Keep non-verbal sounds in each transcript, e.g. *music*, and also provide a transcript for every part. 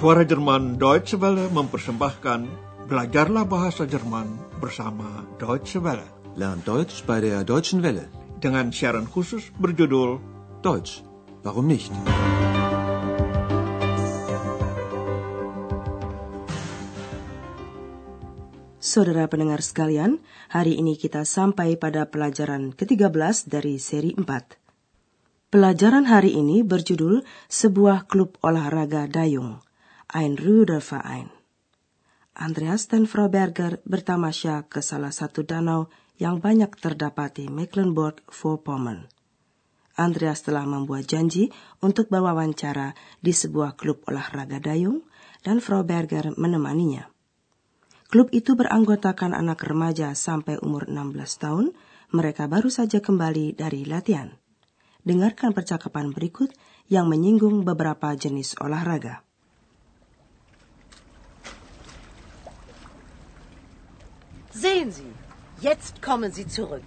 Suara Jerman Deutsche Welle mempersembahkan Belajarlah Bahasa Jerman bersama Deutsche Welle. Lernt Deutsch bei der Deutschen Welle. Dengan siaran khusus berjudul Deutsch, warum nicht? Saudara pendengar sekalian, hari ini kita sampai pada pelajaran ke-13 dari seri 4. Pelajaran hari ini berjudul Sebuah Klub Olahraga Dayung, Ein Ruderverein. Andreas dan Frau Berger bertamasya ke salah satu danau yang banyak terdapat di Mecklenburg-Vorpommern. Andreas telah membuat janji untuk berwawancara di sebuah klub olahraga dayung dan Frau Berger menemaninya. Klub itu beranggotakan anak remaja sampai umur 16 tahun. Mereka baru saja kembali dari latihan. Dengarkan percakapan berikut yang menyinggung beberapa jenis olahraga. Sehen Sie, jetzt kommen Sie zurück.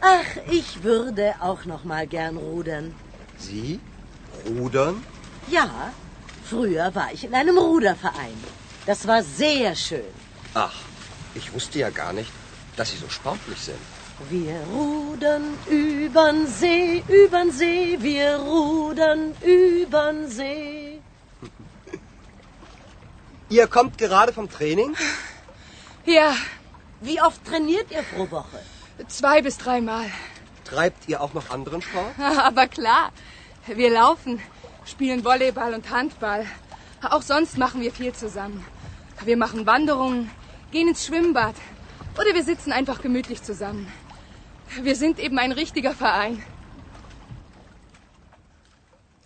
Ach, ich würde auch noch mal gern rudern. Sie? Rudern? Ja, früher war ich in einem Ruderverein. Das war sehr schön. Ach, ich wusste ja gar nicht, dass Sie so sportlich sind. Wir rudern übern See, übern See, wir rudern übern See. *laughs* Ihr kommt gerade vom Training? Ja, Wie oft trainiert ihr pro Woche? zwei bis dreimal. Treibt ihr auch noch anderen Sport? *laughs* Aber klar, wir laufen, spielen Volleyball und Handball. Auch sonst machen wir viel zusammen. Wir machen Wanderungen, gehen ins Schwimmbad oder wir sitzen einfach gemütlich zusammen. Wir sind eben ein richtiger Verein.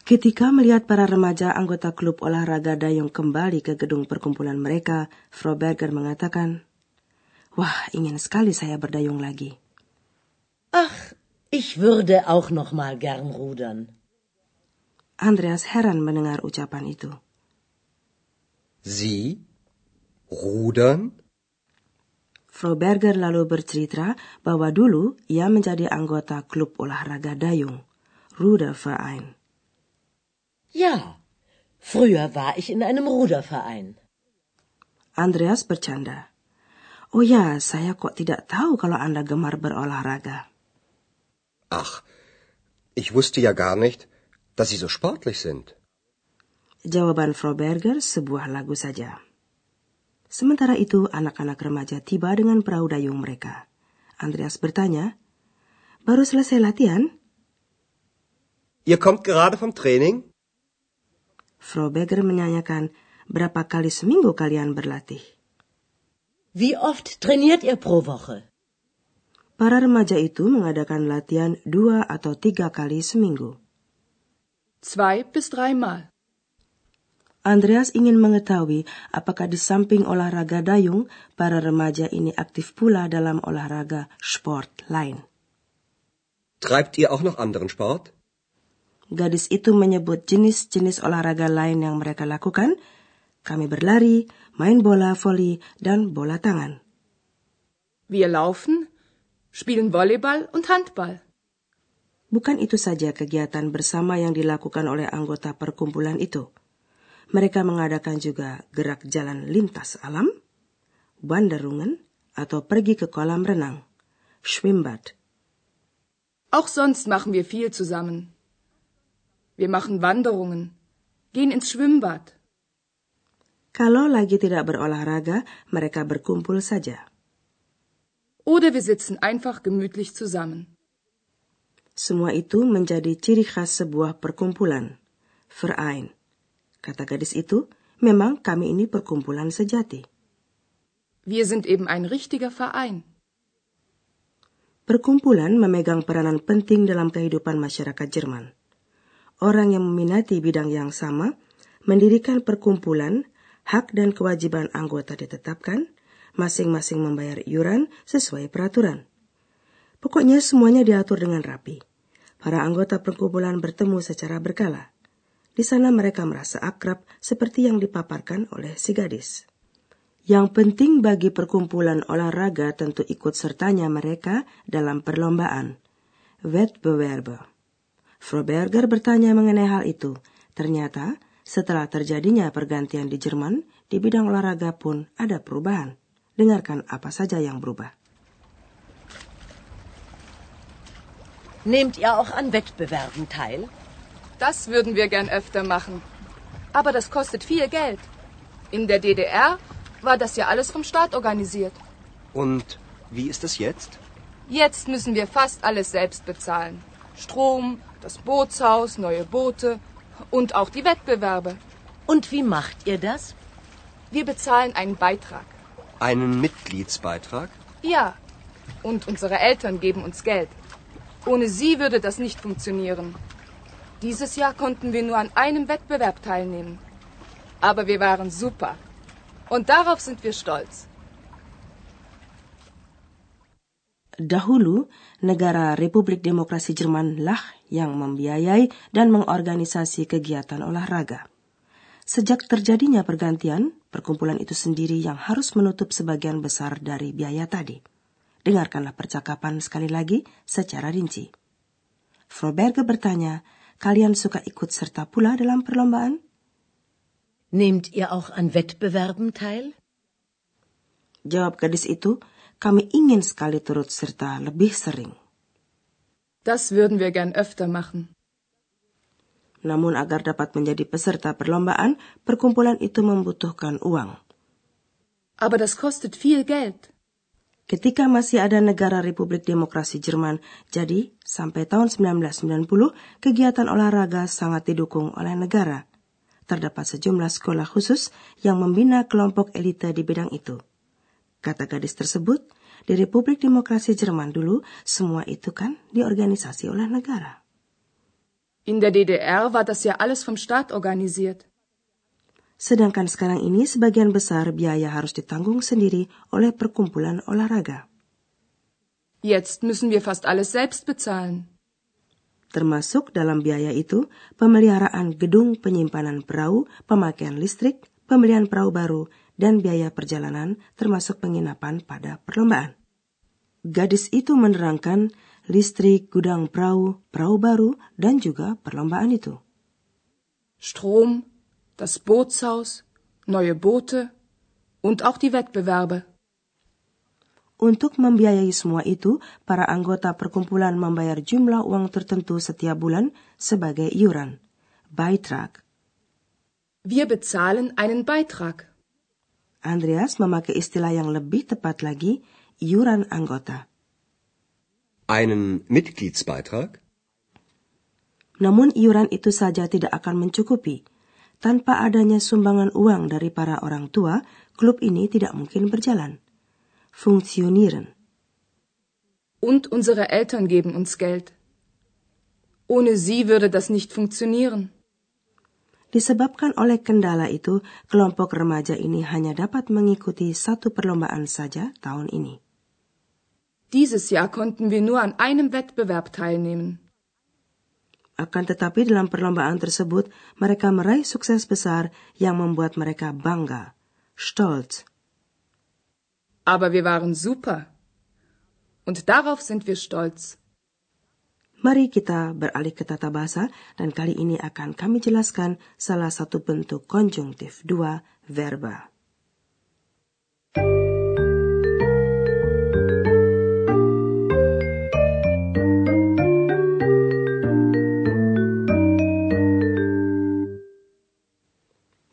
Ketika melihat para remaja anggota klub olahraga dayung kembali ke gedung perkumpulan mereka, Frau Berger mengatakan, Wah, ingin sekali saya berdayung lagi. Ach, ich würde auch noch mal gern rudern. Andreas heran mendengar ucapan itu. Sie? Rudern? Frau Berger lalu bercerita bahwa dulu ia menjadi anggota klub olahraga dayung, Ruderverein. Ja, früher war ich in einem Ruderverein. Andreas bercanda. Oh ya, saya kok tidak tahu kalau Anda gemar berolahraga. Ach, ich wusste ja gar nicht, dass Sie so sportlich sind. Jawaban Frau Berger sebuah lagu saja. Sementara itu, anak-anak remaja tiba dengan perahu dayung mereka. Andreas bertanya, Baru selesai latihan? Ihr kommt gerade vom Training? Frau Berger menyanyikan, Berapa kali seminggu kalian berlatih? Wie oft trainiert ihr pro Woche? Para remaja itu mengadakan latihan dua atau tiga kali seminggu. Zwei bis dreimal. Andreas ingin mengetahui apakah di samping olahraga dayung, para remaja ini aktif pula dalam olahraga sport lain. Treibt ihr auch noch anderen Sport? Gadis itu menyebut jenis-jenis olahraga lain yang mereka lakukan. Kami berlari, main bola voli, dan bola tangan. Wir laufen, spielen Volleyball und Handball. Bukan itu saja kegiatan bersama yang dilakukan oleh anggota perkumpulan itu. Mereka mengadakan juga gerak jalan lintas alam, wanderungen, atau pergi ke kolam renang, Schwimmbad. Auch sonst machen wir viel zusammen. Wir machen Wanderungen, gehen ins Schwimmbad. Kalau lagi tidak berolahraga, mereka berkumpul saja. Oder wir sitzen einfach gemütlich zusammen. Semua itu menjadi ciri khas sebuah perkumpulan, Verein. Kata gadis itu, memang kami ini perkumpulan sejati. Wir sind eben ein richtiger Verein. Perkumpulan memegang peranan penting dalam kehidupan masyarakat Jerman. Orang yang meminati bidang yang sama mendirikan perkumpulan, hak dan kewajiban anggota ditetapkan, masing-masing membayar iuran sesuai peraturan. Pokoknya semuanya diatur dengan rapi. Para anggota perkumpulan bertemu secara berkala. Di sana mereka merasa akrab seperti yang dipaparkan oleh si gadis. Yang penting bagi perkumpulan olahraga tentu ikut sertanya mereka dalam perlombaan. Wettbewerbe. Frau Berger bertanya mengenai hal itu. Ternyata Setelah terjadinya pergantian di Jerman, di bidang olahraga pun ada perubahan. Dengarkan apa saja yang berubah. Nehmt ihr auch an Wettbewerben teil? Das würden wir gern öfter machen. Aber das kostet viel Geld. In der DDR war das ja alles vom Staat organisiert. Und wie ist es jetzt? Jetzt müssen wir fast alles selbst bezahlen. Strom, das Bootshaus, neue Boote und auch die Wettbewerbe. Und wie macht ihr das? Wir bezahlen einen Beitrag. Einen Mitgliedsbeitrag? Ja. Und unsere Eltern geben uns Geld. Ohne sie würde das nicht funktionieren. Dieses Jahr konnten wir nur an einem Wettbewerb teilnehmen. Aber wir waren super. Und darauf sind wir stolz. Dahulu, negara Republik Demokrasi Jerman lah yang membiayai dan mengorganisasi kegiatan olahraga. Sejak terjadinya pergantian, perkumpulan itu sendiri yang harus menutup sebagian besar dari biaya tadi. Dengarkanlah percakapan sekali lagi secara rinci. Froberge bertanya, kalian suka ikut serta pula dalam perlombaan? Nehmt ihr auch an Wettbewerben teil? Jawab gadis itu, kami ingin sekali turut serta lebih sering. Das würden wir gern öfter machen. Namun agar dapat menjadi peserta perlombaan, perkumpulan itu membutuhkan uang. Aber das kostet viel Geld. Ketika masih ada negara Republik Demokrasi Jerman, jadi sampai tahun 1990 kegiatan olahraga sangat didukung oleh negara. Terdapat sejumlah sekolah khusus yang membina kelompok elite di bidang itu. Kata gadis tersebut, di Republik Demokrasi Jerman dulu, semua itu kan diorganisasi oleh negara. In der DDR war das ja alles vom Staat organisiert. Sedangkan sekarang ini sebagian besar biaya harus ditanggung sendiri oleh perkumpulan olahraga. Jetzt müssen wir fast alles selbst bezahlen. Termasuk dalam biaya itu pemeliharaan gedung penyimpanan perahu, pemakaian listrik, pembelian perahu baru, dan biaya perjalanan termasuk penginapan pada perlombaan. Gadis itu menerangkan listrik, gudang perahu, perahu baru, dan juga perlombaan itu. Strom, das Bootshaus, neue Boote und auch die Wettbewerbe. Untuk membiayai semua itu, para anggota perkumpulan membayar jumlah uang tertentu setiap bulan sebagai iuran, Beitrag. Wir bezahlen einen Beitrag. Andreas memakai istilah yang lebih tepat lagi, iuran anggota. Einen Mitgliedsbeitrag? Namun iuran itu saja tidak akan mencukupi. Tanpa adanya sumbangan uang dari para orang tua, klub ini tidak mungkin berjalan. Funktionieren. Und unsere Eltern geben uns Geld. Ohne sie würde das nicht funktionieren. Disebabkan oleh kendala itu, kelompok remaja ini hanya dapat mengikuti satu perlombaan saja tahun ini. Dieses Jahr konnten wir nur an einem Wettbewerb teilnehmen. Akan tetapi dalam perlombaan tersebut, mereka meraih sukses besar yang membuat mereka bangga, stolz. Aber wir waren super. Und darauf sind wir stolz. Mari kita beralih ke tata bahasa dan kali ini akan kami jelaskan salah satu bentuk konjungtif dua verba.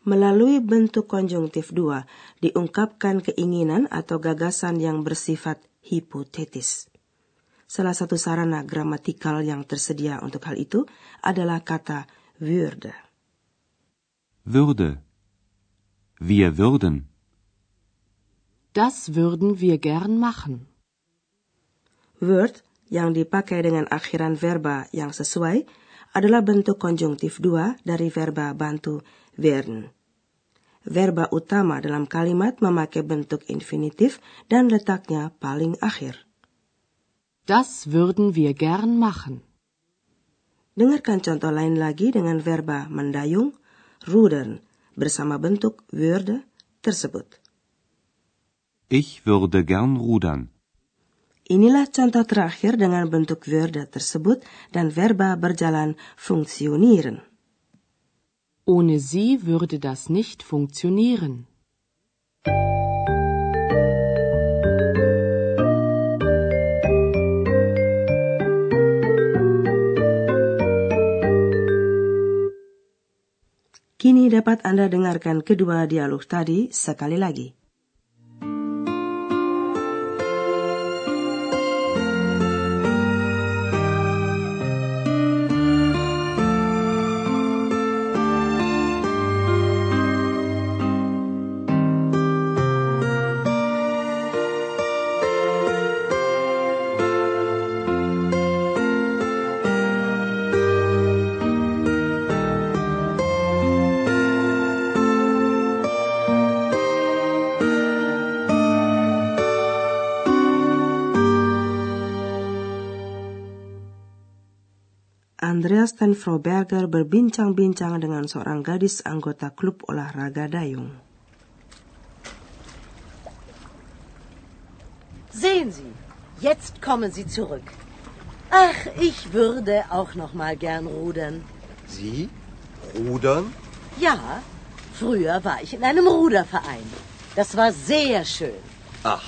Melalui bentuk konjungtif dua diungkapkan keinginan atau gagasan yang bersifat hipotetis. Salah satu sarana gramatikal yang tersedia untuk hal itu adalah kata würde. Würde. Wir würden. Das würden wir gern machen. Word yang dipakai dengan akhiran verba yang sesuai adalah bentuk konjungtif dua dari verba bantu werden. Verba utama dalam kalimat memakai bentuk infinitif dan letaknya paling akhir. Das würden wir gern machen. Dengarkan contoh lain lagi dengan verba mendayung, rudern, bersama bentuk würde tersebut. Ich würde gern rudern. Inilah contoh terakhir dengan bentuk würde tersebut dan verba berjalan funktionieren. Ohne sie würde das nicht funktionieren. Kini dapat Anda dengarkan kedua dialog tadi sekali lagi. Andreas dan Frau Berger berbincang-bincang dengan seorang gadis anggota klub olahraga dayung. Sehen Sie, jetzt kommen Sie zurück. Ach, ich würde auch noch mal gern rudern. Sie? Rudern? Ja, früher war ich in einem Ruderverein. Das war sehr schön. Ach,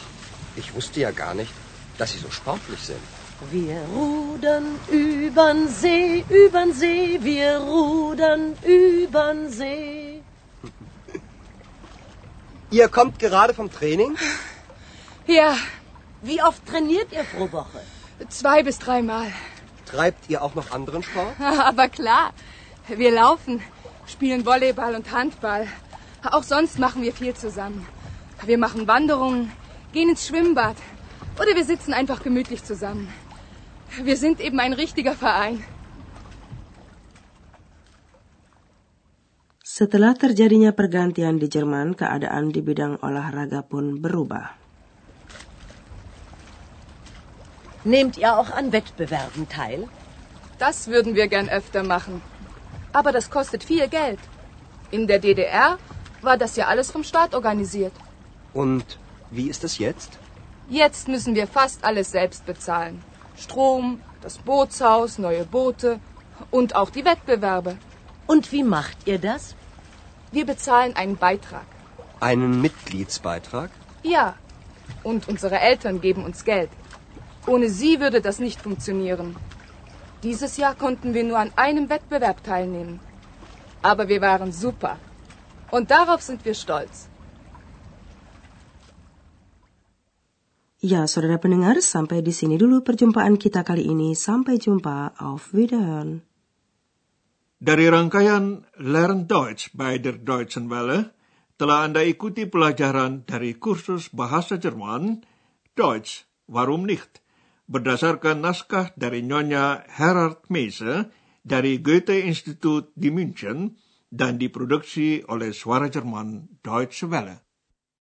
ich wusste ja gar nicht, dass Sie so sportlich sind. Wir rudern übern See, übern See, wir rudern übern See. Ihr kommt gerade vom Training? Ja, Wie oft trainiert ihr pro Woche? zwei bis dreimal. Treibt ihr auch noch anderen Sport? *laughs* Aber klar, wir laufen, spielen Volleyball und Handball. Auch sonst machen wir viel zusammen. Wir machen Wanderungen, gehen ins Schwimmbad oder wir sitzen einfach gemütlich zusammen. Wir sind eben ein richtiger Verein. Setelah terjadinya pergantian di Jerman, keadaan di bidang olahraga pun berubah. Nehmt ihr auch an Wettbewerben teil? Das würden wir gern öfter machen. Aber das kostet viel Geld. In der DDR war das ja alles vom Staat organisiert. Und wie ist es jetzt? Jetzt müssen wir fast alles selbst bezahlen. Strom, das Bootshaus, neue Boote und auch die Wettbewerbe. Und wie macht ihr das? Wir bezahlen einen Beitrag. Einen Mitgliedsbeitrag? Ja. Und unsere Eltern geben uns Geld. Ohne sie würde das nicht funktionieren. Dieses Jahr konnten wir nur an einem Wettbewerb teilnehmen. Aber wir waren super. Und darauf sind wir stolz. Ya, saudara pendengar, sampai di sini dulu perjumpaan kita kali ini. Sampai jumpa, auf Wiederhören. Dari rangkaian Learn Deutsch by der Deutschen Welle, telah Anda ikuti pelajaran dari kursus bahasa Jerman, Deutsch, warum nicht? Berdasarkan naskah dari Nyonya Herard Meise dari Goethe Institut di München dan diproduksi oleh Suara Jerman Deutsche Welle.